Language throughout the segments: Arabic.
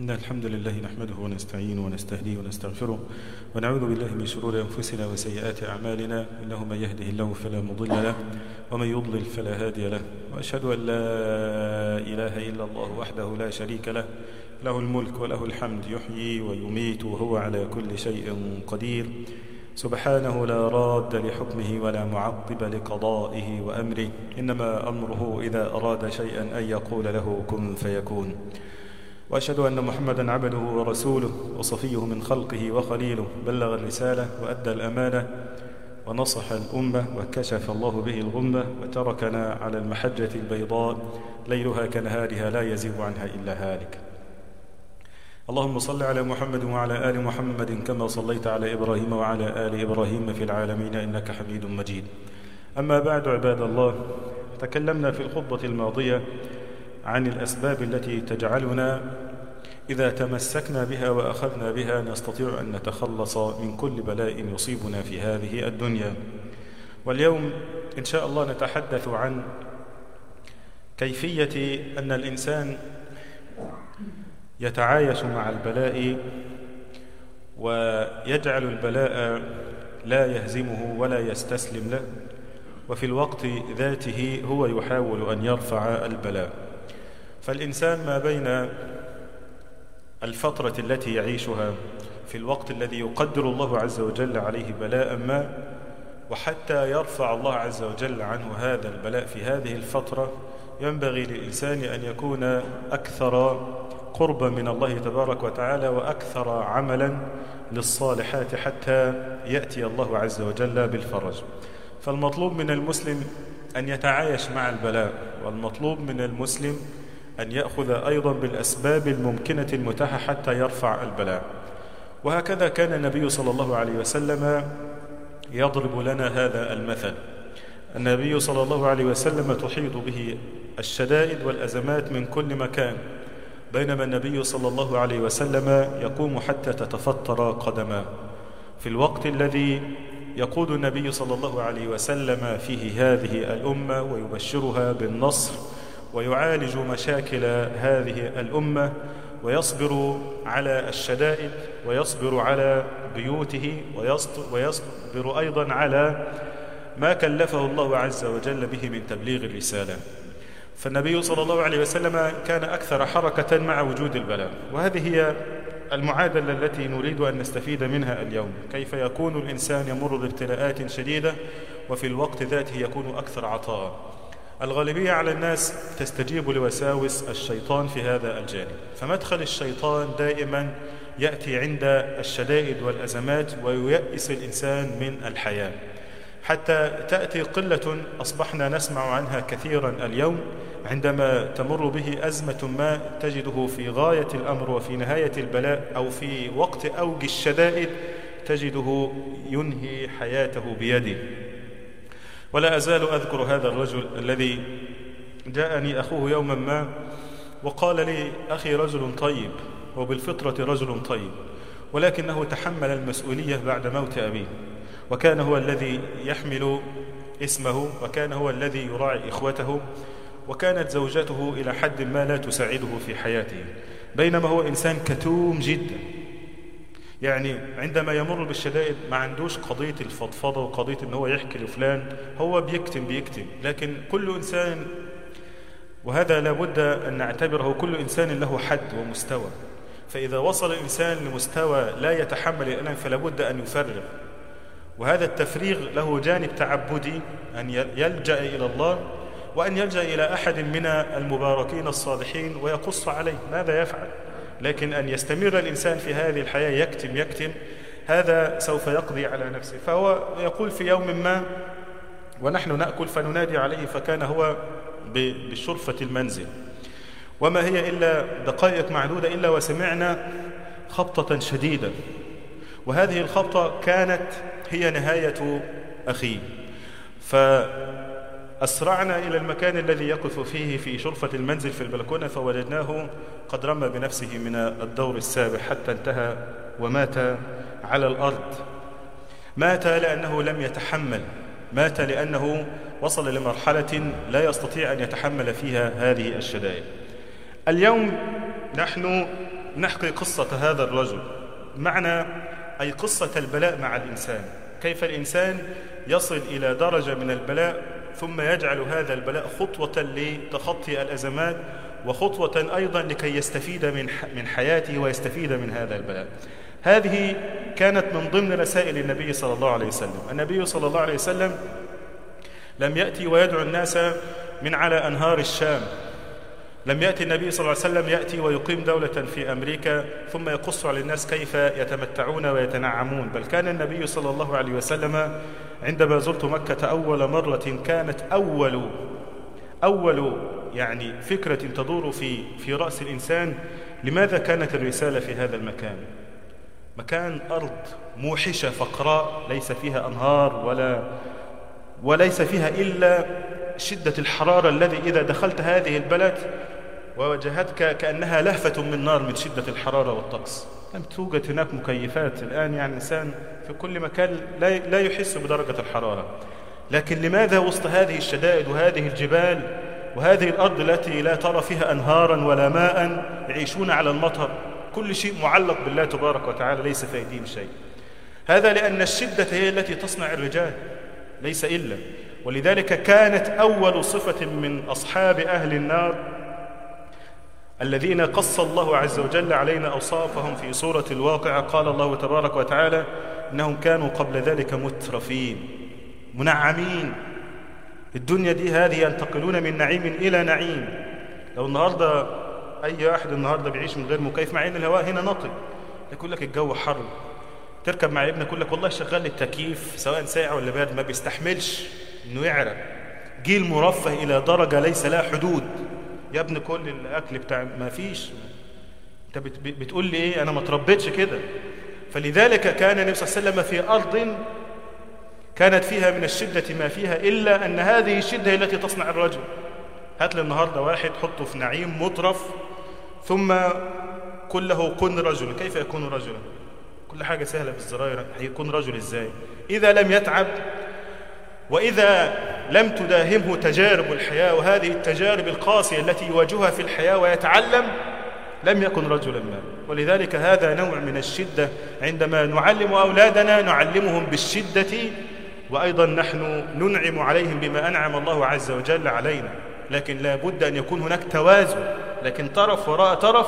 إن الحمد لله نحمده ونستعينه ونستهديه ونستغفره ونعوذ بالله من شرور أنفسنا وسيئات أعمالنا إنه من يهده الله فلا مضل له ومن يضلل فلا هادي له وأشهد أن لا إله إلا الله وحده لا شريك له له الملك وله الحمد يحيي ويميت وهو على كل شيء قدير. سبحانه لا راد لحكمه ولا معقب لقضائه وأمره إنما أمره إذا أراد شيئا أن يقول له كن فيكون. وأشهد أن محمدا عبده ورسوله وصفيه من خلقه وخليله بلغ الرسالة وأدى الأمانة ونصح الأمة وكشف الله به الغمة وتركنا على المحجة البيضاء ليلها كنهارها لا يزيغ عنها إلا هالك. اللهم صل على محمد وعلى آل محمد كما صليت على إبراهيم وعلى آل إبراهيم في العالمين إنك حميد مجيد. أما بعد عباد الله تكلمنا في الخطبة الماضية عن الأسباب التي تجعلنا إذا تمسكنا بها وأخذنا بها نستطيع أن نتخلص من كل بلاء يصيبنا في هذه الدنيا. واليوم إن شاء الله نتحدث عن كيفية أن الإنسان يتعايش مع البلاء ويجعل البلاء لا يهزمه ولا يستسلم له وفي الوقت ذاته هو يحاول أن يرفع البلاء. فالإنسان ما بين الفترة التي يعيشها في الوقت الذي يقدر الله عز وجل عليه بلاء ما وحتى يرفع الله عز وجل عنه هذا البلاء في هذه الفترة ينبغي للإنسان أن يكون أكثر قربا من الله تبارك وتعالى وأكثر عملا للصالحات حتى يأتي الله عز وجل بالفرج. فالمطلوب من المسلم أن يتعايش مع البلاء والمطلوب من المسلم أن يأخذ أيضا بالأسباب الممكنة المتاحة حتى يرفع البلاء. وهكذا كان النبي صلى الله عليه وسلم يضرب لنا هذا المثل. النبي صلى الله عليه وسلم تحيط به الشدائد والأزمات من كل مكان بينما النبي صلى الله عليه وسلم يقوم حتى تتفطر قدماه في الوقت الذي يقود النبي صلى الله عليه وسلم فيه هذه الأمة ويبشرها بالنصر ويعالج مشاكل هذه الأمة ويصبر على الشدائد ويصبر على بيوته ويصبر أيضا على ما كلفه الله عز وجل به من تبليغ الرسالة. فالنبي صلى الله عليه وسلم كان أكثر حركة مع وجود البلاء وهذه هي المعادلة التي نريد أن نستفيد منها اليوم. كيف يكون الإنسان يمر بابتلاءات شديدة وفي الوقت ذاته يكون أكثر عطاء. الغالبية على الناس تستجيب لوساوس الشيطان في هذا الجانب. فمدخل الشيطان دائما يأتي عند الشدائد والأزمات وييأس الإنسان من الحياة. حتى تأتي قلة أصبحنا نسمع عنها كثيرا اليوم عندما تمر به أزمة ما تجده في غاية الأمر وفي نهاية البلاء أو في وقت أوج الشدائد تجده ينهي حياته بيده. ولا أزال أذكر هذا الرجل الذي جاءني أخوه يوما ما وقال لي أخي رجل طيب وبالفطرة رجل طيب ولكنه تحمل المسؤولية بعد موت أبيه وكان هو الذي يحمل اسمه وكان هو الذي يراعي إخوته وكانت زوجته إلى حد ما لا تساعده في حياته بينما هو إنسان كتوم جدا يعني عندما يمر بالشدائد ما عندوش قضية الفضفضة وقضية إن هو يحكي لفلان هو بيكتم بيكتم. لكن كل إنسان وهذا لابد أن نعتبره كل إنسان له حد ومستوى. فإذا وصل الإنسان لمستوى لا يتحمل الألم فلابد أن يفرغ. وهذا التفريغ له جانب تعبدي أن يلجأ إلى الله وأن يلجأ إلى أحد من المباركين الصالحين ويقص عليه. ماذا يفعل؟ لكن أن يستمر الإنسان في هذه الحياة يكتم يكتم هذا سوف يقضي على نفسه. فهو يقول في يوم ما ونحن نأكل فننادي عليه فكان هو بشرفة المنزل. وما هي إلا دقائق معدودة إلا وسمعنا خبطة شديدة. وهذه الخبطة كانت هي نهاية أخيه. فأسرعنا إلى المكان الذي يقف فيه في شرفة المنزل في البلكونة فوجدناه قد رمى بنفسه من الدور السابع حتى انتهى ومات على الأرض. مات لأنه لم يتحمل. مات لأنه وصل لمرحلة لا يستطيع أن يتحمل فيها هذه الشدائد. اليوم نحن نحكي قصة هذا الرجل. معنى أي قصة البلاء مع الإنسان. كيف الإنسان يصل إلى درجة من البلاء ثم يجعل هذا البلاء خطوة لتخطي الأزمات وخطوة أيضا لكي يستفيد من من حياته ويستفيد من هذا البلاء. هذه كانت من ضمن رسائل النبي صلى الله عليه وسلم. النبي صلى الله عليه وسلم لم يأتي ويدعو الناس من على أنهار الشام. لم يأتي النبي صلى الله عليه وسلم يأتي ويقيم دولة في أمريكا ثم يقص على الناس كيف يتمتعون ويتنعمون. بل كان النبي صلى الله عليه وسلم عندما زرت مكة أول مرة كانت أول أول يعني فكرة تدور في في رأس الإنسان لماذا كانت الرسالة في هذا المكان؟ مكان أرض موحشة فقراء ليس فيها أنهار ولا وليس فيها إلا شدة الحرارة الذي إذا دخلت هذه البلد وواجهتك كأنها لهفة من نار من شدة الحرارة والطقس. لم توجد هناك مكيفات؟ الآن يعني الإنسان في كل مكان لا لا يحس بدرجة الحرارة. لكن لماذا وسط هذه الشدائد وهذه الجبال وهذه الأرض التي لا ترى فيها أنهارا ولا ماء يعيشون على المطر؟ كل شيء معلق بالله تبارك وتعالى ليس في أيديهم شيء. هذا لأن الشدة هي التي تصنع الرجال ليس إلا. ولذلك كانت أول صفة من أصحاب أهل النار الذين قص الله عز وجل علينا أوصافهم في سورة الواقعة قال الله تبارك وتعالى إنهم كانوا قبل ذلك مترفين منعمين. الدنيا دي هذه ينتقلون من نعيم إلى نعيم. لو النهاردة أي واحد النهاردة بيعيش من غير مكيف مع إن الهواء هنا نقي يقول لك الجو حر. تركب مع ابنك يقول لك والله شغال التكييف سواء ساعة ولا بارد ما بيستحملش إنه يعرق. جيل مرفه إلى درجة ليس لها حدود. يا ابن كل الأكل بتاع ما فيش. أنت بتقول لي إيه؟ أنا ما تربيتش كده. فلذلك كان النبي صلى الله عليه وسلم في أرض كانت فيها من الشدة ما فيها إلا أن هذه الشدة التي تصنع الرجل. هات لي النهاردة واحد حطه في نعيم مطرف ثم كله كن رجل. كيف يكون رجلا؟ كل حاجة سهلة بالزراير. هيكون رجل إزاي؟ إذا لم يتعب وإذا لم تداهمه تجارب الحياة وهذه التجارب القاسية التي يواجهها في الحياة ويتعلم لم يكن رجلا ما. ولذلك هذا نوع من الشدة عندما نعلم أولادنا نعلمهم بالشدة وأيضا نحن ننعم عليهم بما أنعم الله عز وجل علينا. لكن لا بد أن يكون هناك توازن. لكن طرف وراء طرف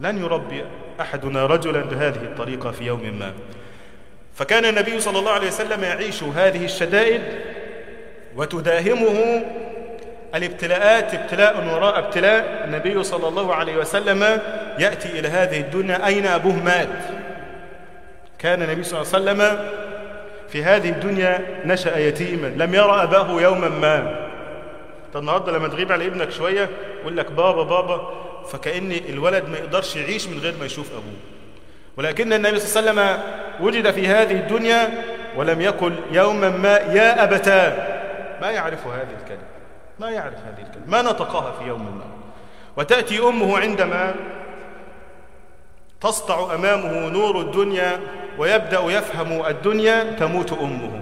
لن يربي أحدنا رجلا بهذه الطريقة في يوم ما. فكان النبي صلى الله عليه وسلم يعيش هذه الشدائد وتداهمه الابتلاءات ابتلاء وراء ابتلاء. النبي صلى الله عليه وسلم يأتي إلى هذه الدنيا أين أبوه مات؟ كان النبي صلى الله عليه وسلم في هذه الدنيا نشأ يتيما. لم يرى أباه يوما ما. النهارده لما تغيب على ابنك شوية يقول لك بابا بابا فكأن الولد ما يقدرش يعيش من غير ما يشوف أبوه. ولكن النبي صلى الله عليه وسلم وجد في هذه الدنيا ولم يقل يوما ما يا أبتاه. ما يعرف هذه الكلمة. ما يعرف هذه الكلمة. ما نطقها في يوم ما. وتأتي أمه عندما تسطع أمامه نور الدنيا ويبدأ يفهم الدنيا تموت أمه.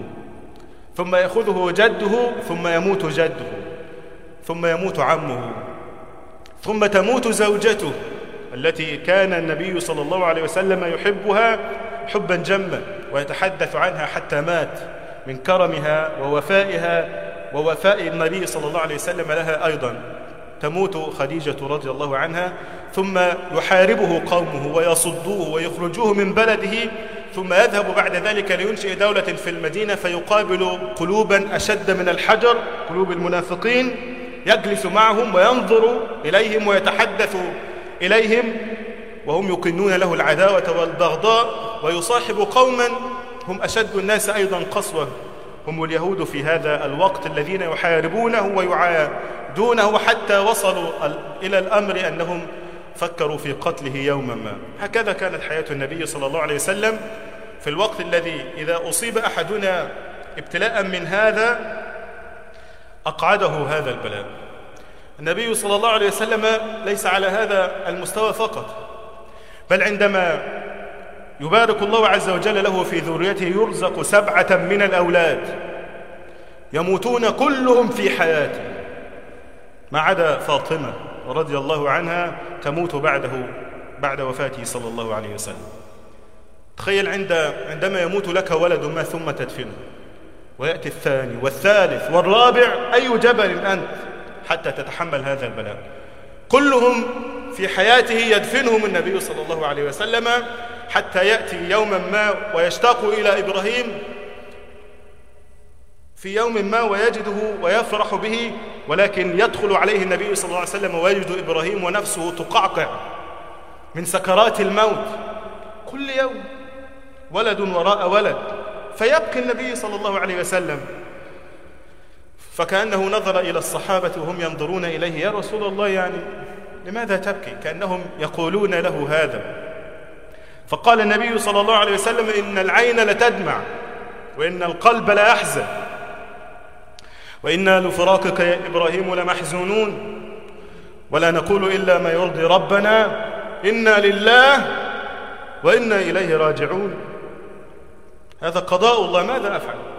ثم يأخذه جده ثم يموت جده. ثم يموت عمه. ثم تموت زوجته التي كان النبي صلى الله عليه وسلم يحبها حبا جما ويتحدث عنها حتى مات من كرمها ووفائها ووفاء النبي صلى الله عليه وسلم لها أيضا. تموت خديجة رضي الله عنها ثم يحاربه قومه ويصدوه ويخرجوه من بلده ثم يذهب بعد ذلك لينشئ دولة في المدينة فيقابل قلوبا أشد من الحجر قلوب المنافقين يجلس معهم وينظر إليهم ويتحدث إليهم. وهم يقنون له العداوة والبغضاء ويصاحب قوما هم أشد الناس أيضا قسوة. هم اليهود في هذا الوقت الذين يحاربونه ويعادونه حتى وصلوا إلى الأمر أنهم فكروا في قتله يوما ما. هكذا كانت حياة النبي صلى الله عليه وسلم في الوقت الذي إذا أصيب أحدنا ابتلاء من هذا أقعده هذا البلاء. النبي صلى الله عليه وسلم ليس على هذا المستوى فقط. بل عندما يبارك الله عز وجل له في ذريته يرزق سبعة من الأولاد يموتون كلهم في حياته. ما عدا فاطمة رضي الله عنها تموت بعده بعد وفاته صلى الله عليه وسلم. تخيل عند عندما يموت لك ولد ما ثم تدفنه. ويأتي الثاني والثالث والرابع أي جبل أنت حتى تتحمل هذا البلاء. كلهم في حياته يدفنهم النبي صلى الله عليه وسلم حتى يأتي يوما ما ويشتاق إلى إبراهيم. في يوم ما ويجده ويفرح به ولكن يدخل عليه النبي صلى الله عليه وسلم ويجد إبراهيم ونفسه تقعقع من سكرات الموت. كل يوم ولد وراء ولد. فيبكي النبي صلى الله عليه وسلم. فكأنه نظر إلى الصحابة وهم ينظرون إليه يا رسول الله يعني لماذا تبكي؟ كأنهم يقولون له هذا. فقال النبي صلى الله عليه وسلم إن العين لتدمع وإن القلب لا يحزن وإنا لفراقك يا إبراهيم لمحزونون ولا نقول إلا ما يرضي ربنا إنا لله وإنا إليه راجعون. هذا قضاء الله ماذا أفعل؟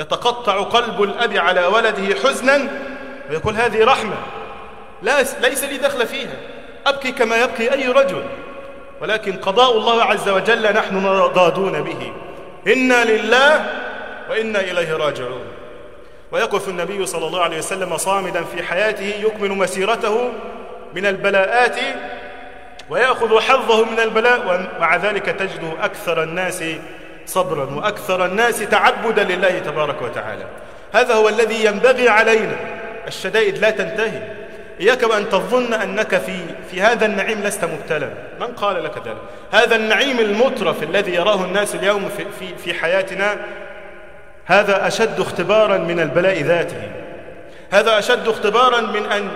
يتقطع قلب الأب على ولده حزنا ويقول هذه رحمة. لا ليس لي دخل فيها. أبكي كما يبكي أي رجل. ولكن قضاء الله عز وجل نحن ضادون به. إنا لله وإنا إليه راجعون. ويقف النبي صلى الله عليه وسلم صامدا في حياته يكمل مسيرته من البلاءات ويأخذ حظه من البلاء ومع ذلك تجده أكثر الناس صبرا وأكثر الناس تعبدا لله تبارك وتعالى. هذا هو الذي ينبغي علينا. الشدائد لا تنتهي. إياك وأن تظن أنك في, في هذا النعيم لست مبتلا. من قال لك ذلك؟ هذا النعيم المترف الذي يراه الناس اليوم في, في, في حياتنا هذا أشد اختبارا من البلاء ذاته. هذا أشد اختبارا من أن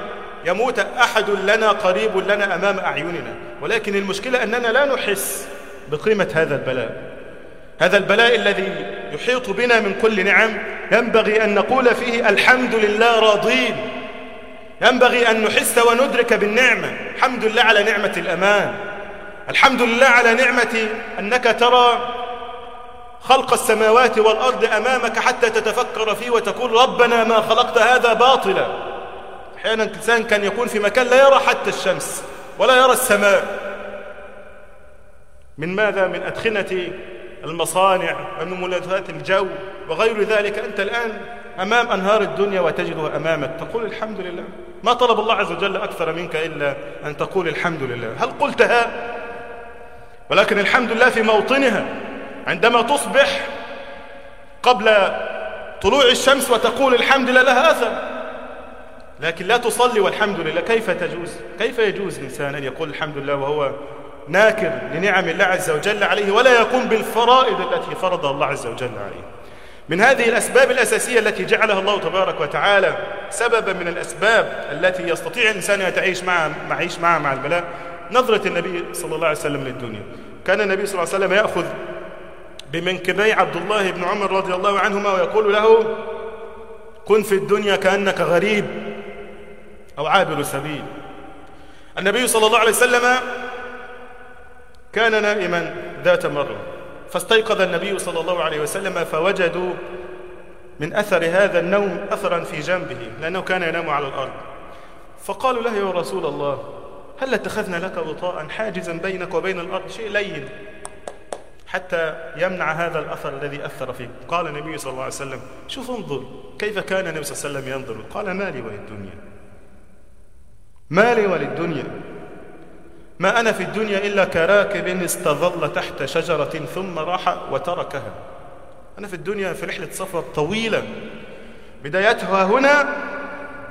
يموت أحد لنا قريب لنا أمام أعيننا. ولكن المشكلة أننا لا نحس بقيمة هذا البلاء. هذا البلاء الذي يحيط بنا من كل نعم. ينبغي أن نقول فيه الحمد لله راضين. ينبغي أن نحس وندرك بالنعمة. الحمد لله على نعمة الأمان. الحمد لله على نعمة أنك ترى خلق السماوات والأرض أمامك حتى تتفكر فيه وتقول ربنا ما خلقت هذا باطلا. أحيانا الإنسان كان يكون في مكان لا يرى حتى الشمس ولا يرى السماء. من ماذا؟ من أدخنة المصانع ومن ملذات الجو وغير ذلك. أنت الآن أمام أنهار الدنيا وتجدها أمامك تقول الحمد لله. ما طلب الله عز وجل أكثر منك إلا أن تقول الحمد لله. هل قلتها؟ ولكن الحمد لله في موطنها. عندما تصبح قبل طلوع الشمس وتقول الحمد لله لها أثر. لكن لا تصلي والحمد لله. كيف تجوز؟ كيف يجوز إنسان أن يقول الحمد لله وهو ناكر لنعم الله عز وجل عليه ولا يقوم بالفرائض التي فرضها الله عز وجل عليه. من هذه الأسباب الأساسية التي جعلها الله تبارك وتعالى سببا من الأسباب التي يستطيع الإنسان أن يتعيش معها معيش معها مع البلاء نظرة النبي صلى الله عليه وسلم للدنيا. كان النبي صلى الله عليه وسلم يأخذ بمنكبي عبد الله بن عمر رضي الله عنهما ويقول له كن في الدنيا كأنك غريب أو عابر سبيل. النبي صلى الله عليه وسلم كان نائما ذات مرة فاستيقظ النبي صلى الله عليه وسلم فوجدوا من أثر هذا النوم أثرا في جنبه لأنه كان ينام على الأرض. فقالوا له يا رسول الله هل اتخذنا لك وطاء حاجزا بينك وبين الأرض؟ شيء لين. حتى يمنع هذا الأثر الذي أثر فيك. قال النبي صلى الله عليه وسلم شوف انظر كيف كان النبي صلى الله عليه وسلم ينظر. قال مالي وللدنيا مالي وللدنيا ما أنا في الدنيا إلا كراكب استظل تحت شجرة ثم راح وتركها. أنا في الدنيا في رحلة سفر طويلة. بدايتها هنا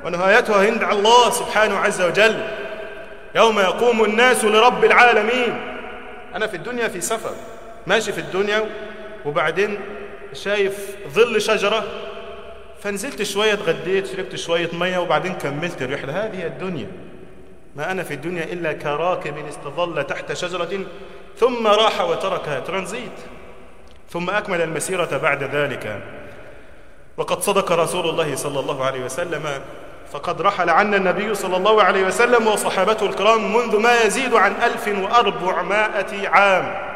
ونهايتها عند الله سبحانه عز وجل. يوم يقوم الناس لرب العالمين. أنا في الدنيا في سفر. ماشي في الدنيا وبعدين شايف ظل شجرة. فنزلت شوية اتغديت شربت شوية مية وبعدين كملت الرحلة. هذه الدنيا. ما أنا في الدنيا إلا كراكب استظل تحت شجرة ثم راح وتركها ترانزيت ثم أكمل المسيرة بعد ذلك. وقد صدق رسول الله صلى الله عليه وسلم فقد رحل عنا النبي صلى الله عليه وسلم وصحابته الكرام منذ ما يزيد عن ألف وأربعمائة عام.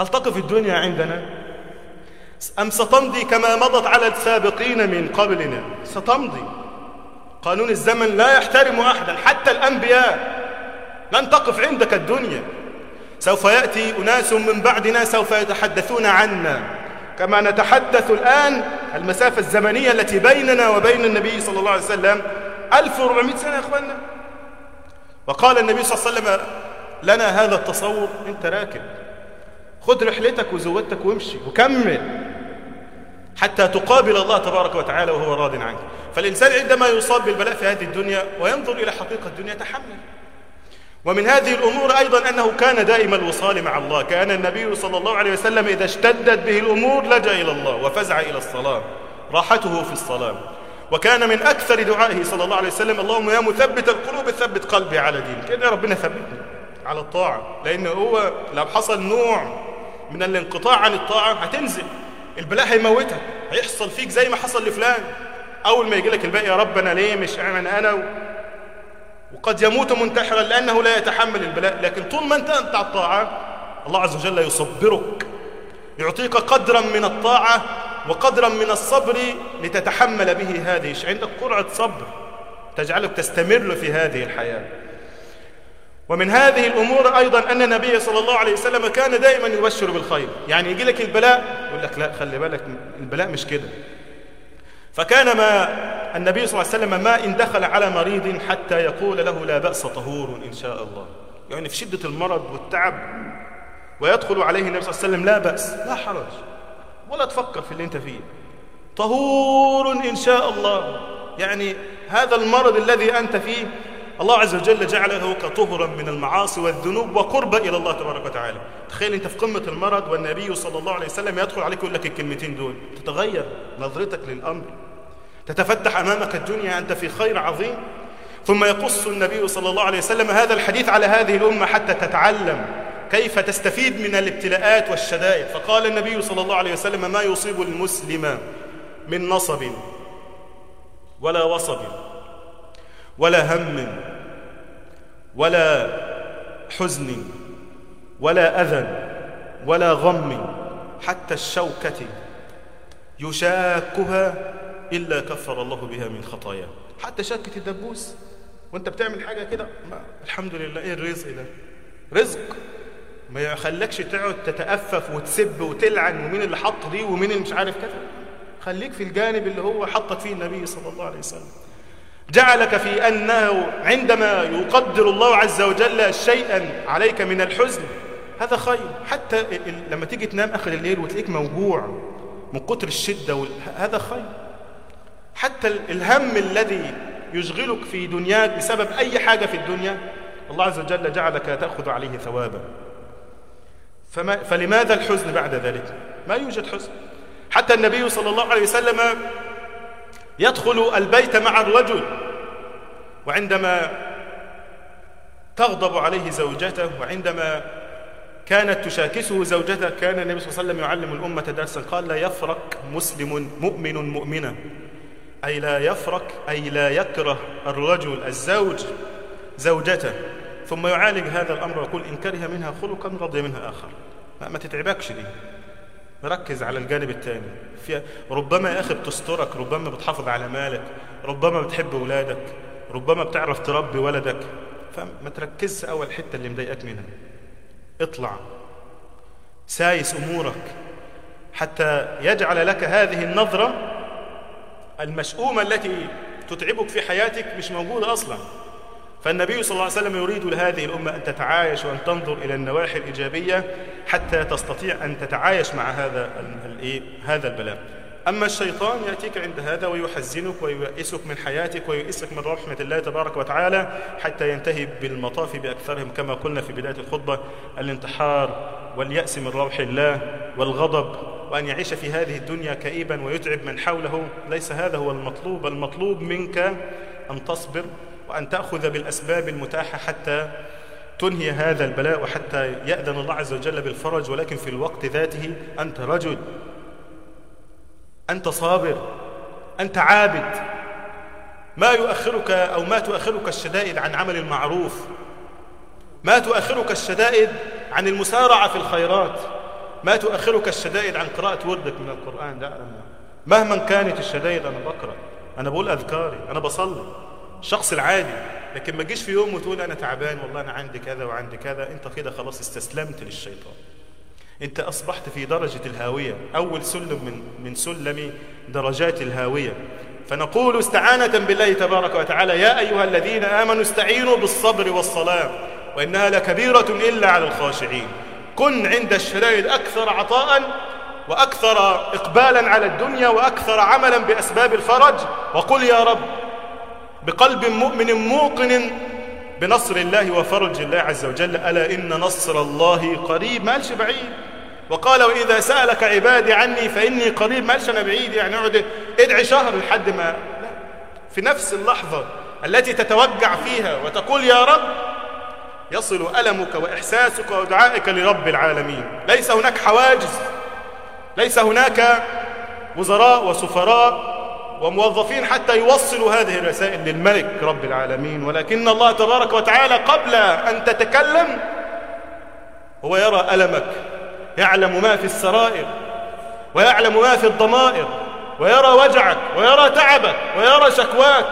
هل تقف الدنيا عندنا؟ أم ستمضي كما مضت على السابقين من قبلنا؟ ستمضي. قانون الزمن لا يحترم أحدا حتى الأنبياء. لن تقف عندك الدنيا. سوف يأتي أناس من بعدنا سوف يتحدثون عنا. كما نتحدث الآن المسافة الزمنية التي بيننا وبين النبي صلى الله عليه وسلم 1400 سنة يا أخوانا وقال النبي صلى الله عليه وسلم لنا هذا التصور أنت راكب. خذ رحلتك وزودتك وامشي وكمل. حتى تقابل الله تبارك وتعالى وهو راض عنك. فالإنسان عندما يصاب بالبلاء في هذه الدنيا وينظر إلى حقيقة الدنيا تحمل. ومن هذه الأمور أيضا أنه كان دائم الوصال مع الله كأن النبي صلى الله عليه وسلم إذا اشتدت به الأمور لجأ إلى الله وفزع إلى الصلاة راحته في الصلاة. وكان من أكثر دعائه صلى الله عليه وسلم اللهم يا مثبت القلوب ثبت قلبي على دينك. كده ربنا ثبتني على الطاعة لأن هو لو حصل نوع من الانقطاع عن الطاعة هتنزل. البلاء هيموتك هيحصل فيك زي ما حصل لفلان. أول ما يجي لك الباقي يا رب أنا ليه مش أعمل أنا وقد يموت منتحرا لأنه لا يتحمل البلاء. لكن طول ما أنت أنت على الطاعة الله عز وجل يصبرك. يعطيك قدرا من الطاعة وقدرا من الصبر لتتحمل به هذه عندك قرعة صبر تجعلك تستمر في هذه الحياة. ومن هذه الأمور أيضا أن النبي صلى الله عليه وسلم كان دائما يبشر بالخير. يعني يجي لك البلاء يقول لك لا خلي بالك البلاء مش كده. فكان ما النبي صلى الله عليه وسلم ما إن دخل على مريض حتى يقول له لا بأس طهور إن شاء الله. يعني في شدة المرض والتعب ويدخل عليه النبي صلى الله عليه وسلم لا بأس لا حرج ولا تفكر في اللي أنت فيه. طهور إن شاء الله. يعني هذا المرض الذي أنت فيه الله عز وجل جعله كطهرا من المعاصي والذنوب وقربا إلى الله تبارك وتعالى. تخيل أنت في قمة المرض والنبي صلى الله عليه وسلم يدخل عليك ويقول لك الكلمتين دول. تتغير نظرتك للأمر. تتفتح أمامك الدنيا أنت في خير عظيم. ثم يقص النبي صلى الله عليه وسلم هذا الحديث على هذه الأمة حتى تتعلم كيف تستفيد من الابتلاءات والشدائد. فقال النبي صلى الله عليه وسلم ما يصيب المسلم من نصب ولا وصب. ولا هم ولا حزن ولا أذى ولا غم حتى الشوكة يشاكها إلا كفر الله بها من خطاياه. حتى شكة الدبوس وأنت بتعمل حاجة كده الحمد لله. إيه الرزق ده؟ رزق. ما يخلكش تقعد تتأفف وتسب وتلعن ومين اللي حط دي ومين اللي مش عارف كده خليك في الجانب اللي هو حطك فيه النبي صلى الله عليه وسلم. جعلك في أنه عندما يقدر الله عز وجل شيئا عليك من الحزن هذا خير. حتى لما تيجي تنام آخر الليل وتلاقيك موجوع من كتر الشدة. هذا خير. حتى الهم الذي يشغلك في دنياك بسبب أي حاجة في الدنيا الله عز وجل جعلك تأخذ عليه ثوابا. فما فلماذا الحزن بعد ذلك؟ ما يوجد حزن. حتى النبي صلى الله عليه وسلم يدخل البيت مع الرجل وعندما تغضب عليه زوجته وعندما كانت تشاكسه زوجته كان النبي صلى الله عليه وسلم يعلم الأمة درسا قال لا يفرق مسلم مؤمن مؤمنا أي لا يفرق أي لا يكره الرجل الزوج زوجته. ثم يعالج هذا الأمر ويقول إن كره منها خلقا رضي منها آخر. ما تتعبكش دي. ركز على الجانب الثاني في ربما يا أخي بتسترك ربما بتحافظ على مالك ربما بتحب أولادك ربما بتعرف تربي ولدك. فما تركزش أول حتة اللي مضايقك منها. اطلع. سايس أمورك. حتى يجعل لك هذه النظرة المشؤومة التي تتعبك في حياتك مش موجودة أصلا. فالنبي صلى الله عليه وسلم يريد لهذه الأمة أن تتعايش وأن تنظر إلى النواحي الإيجابية حتى تستطيع أن تتعايش مع هذا هذا البلاء. أما الشيطان يأتيك عند هذا ويحزنك وييئسك من حياتك وييئسك من رحمة الله تبارك وتعالى حتى ينتهي بالمطاف بأكثرهم كما قلنا في بداية الخطبة الانتحار واليأس من روح الله والغضب وأن يعيش في هذه الدنيا كئيبا ويتعب من حوله. ليس هذا هو المطلوب المطلوب منك أن تصبر وأن تأخذ بالأسباب المتاحة حتى تنهي هذا البلاء وحتى يأذن الله عز وجل بالفرج ولكن في الوقت ذاته أنت رجل. أنت صابر. أنت عابد. ما يؤخرك أو ما تؤخرك الشدائد عن عمل المعروف. ما تؤخرك الشدائد عن المسارعة في الخيرات. ما تؤخرك الشدائد عن قراءة وردك من القرآن. لا مهما كانت الشدائد أنا بقرأ. أنا بقول أذكاري. أنا بصلي. الشخص العادي. لكن ما تجيش في يوم وتقول أنا تعبان والله أنا عندي كذا وعندي كذا. أنت كده خلاص استسلمت للشيطان. أنت أصبحت في درجة الهاوية. أول سلم من, من سلم درجات الهاوية. فنقول استعانة بالله تبارك وتعالى يا أيها الذين آمنوا استعينوا بالصبر والصلاة وإنها لكبيرة إلا على الخاشعين. كن عند الشدائد أكثر عطاء وأكثر إقبالا على الدنيا وأكثر عملا بأسباب الفرج. وقل يا رب بقلب مؤمن موقن بنصر الله وفرج الله عز وجل ألا إن نصر الله قريب؟ ما بعيد. وقال وإذا سألك عبادي عني فإني قريب. ما أنا بعيد يعني اقعد ادعي شهر لحد ما. لا. في نفس اللحظة التي تتوجع فيها وتقول يا رب يصل ألمك وإحساسك ودعائك لرب العالمين. ليس هناك حواجز ليس هناك وزراء وسفراء وموظفين حتى يوصلوا هذه الرسائل للملك رب العالمين. ولكن الله تبارك وتعالى قبل أن تتكلم هو يرى ألمك يعلم ما في السرائر ويعلم ما في الضمائر ويرى وجعك ويرى تعبك ويرى شكواك.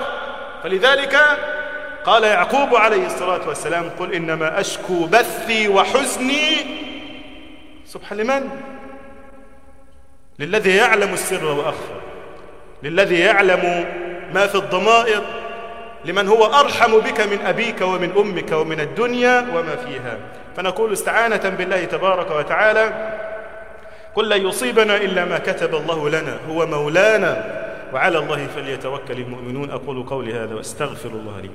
فلذلك قال يعقوب عليه الصلاة والسلام قل إنما أشكو بثي وحزني. سبحان لمن؟ للذي يعلم السر وأخفى. للذي يعلم ما في الضمائر لمن هو أرحم بك من أبيك ومن أمك ومن الدنيا وما فيها. فنقول استعانة بالله تبارك وتعالى. قل لن يصيبنا إلا ما كتب الله لنا هو مولانا وعلى الله فليتوكل المؤمنون. أقول قولي هذا وأستغفر الله لي